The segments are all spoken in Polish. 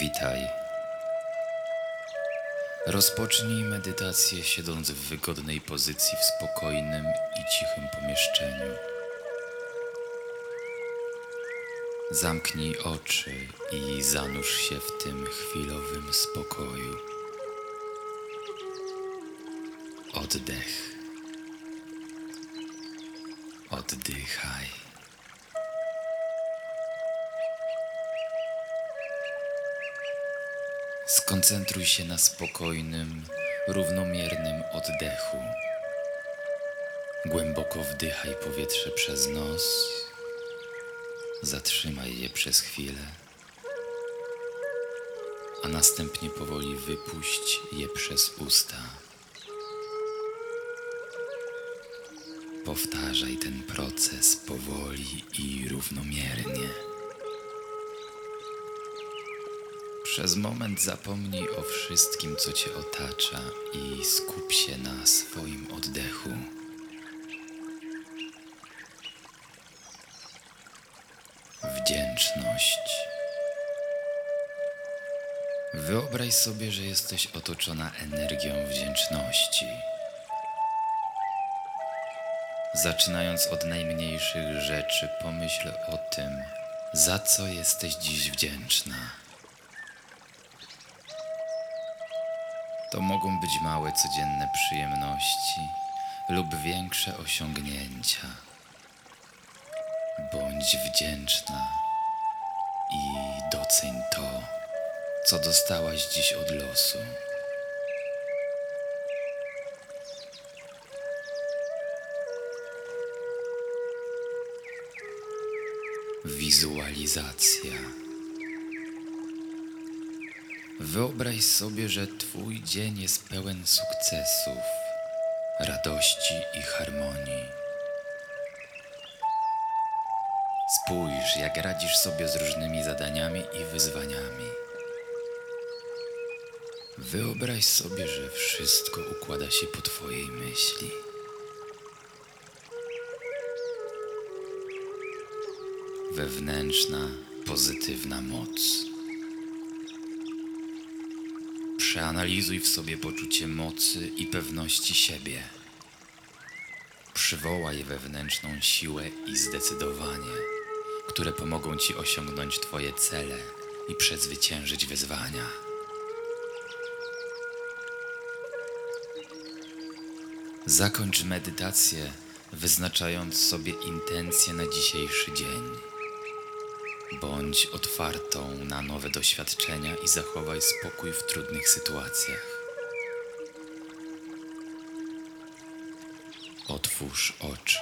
Witaj. Rozpocznij medytację siedząc w wygodnej pozycji w spokojnym i cichym pomieszczeniu. Zamknij oczy i zanurz się w tym chwilowym spokoju. Oddech. Oddychaj. Skoncentruj się na spokojnym, równomiernym oddechu. Głęboko wdychaj powietrze przez nos. Zatrzymaj je przez chwilę, a następnie powoli wypuść je przez usta. Powtarzaj ten proces powoli i równomiernie. Przez moment zapomnij o wszystkim, co cię otacza i skup się na swoim oddechu. Wdzięczność. Wyobraź sobie, że jesteś otoczona energią wdzięczności. Zaczynając od najmniejszych rzeczy, pomyśl o tym, za co jesteś dziś wdzięczna. To mogą być małe codzienne przyjemności lub większe osiągnięcia. Bądź wdzięczna i doceń to, co dostałaś dziś od losu. Wizualizacja. Wyobraź sobie, że Twój dzień jest pełen sukcesów, radości i harmonii. Spójrz, jak radzisz sobie z różnymi zadaniami i wyzwaniami. Wyobraź sobie, że wszystko układa się po Twojej myśli. Wewnętrzna, pozytywna moc. Przeanalizuj w sobie poczucie mocy i pewności siebie. Przywołaj wewnętrzną siłę i zdecydowanie, które pomogą ci osiągnąć Twoje cele i przezwyciężyć wyzwania. Zakończ medytację, wyznaczając sobie intencje na dzisiejszy dzień. Bądź otwartą na nowe doświadczenia i zachowaj spokój w trudnych sytuacjach. Otwórz oczy.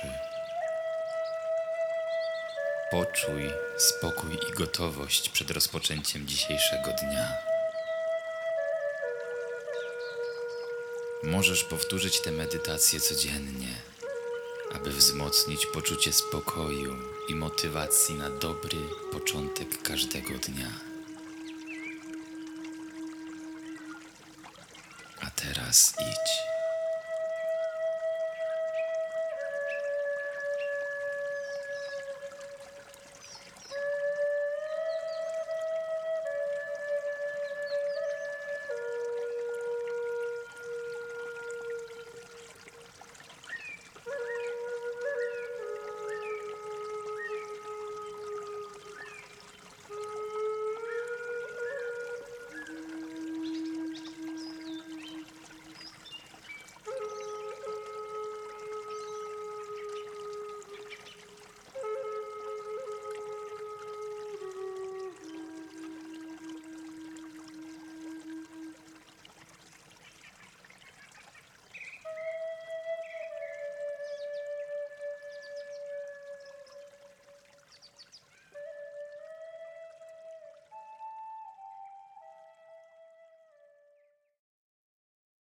Poczuj spokój i gotowość przed rozpoczęciem dzisiejszego dnia. Możesz powtórzyć tę medytację codziennie, aby wzmocnić poczucie spokoju i motywacji na dobry każdego dnia. A teraz idź.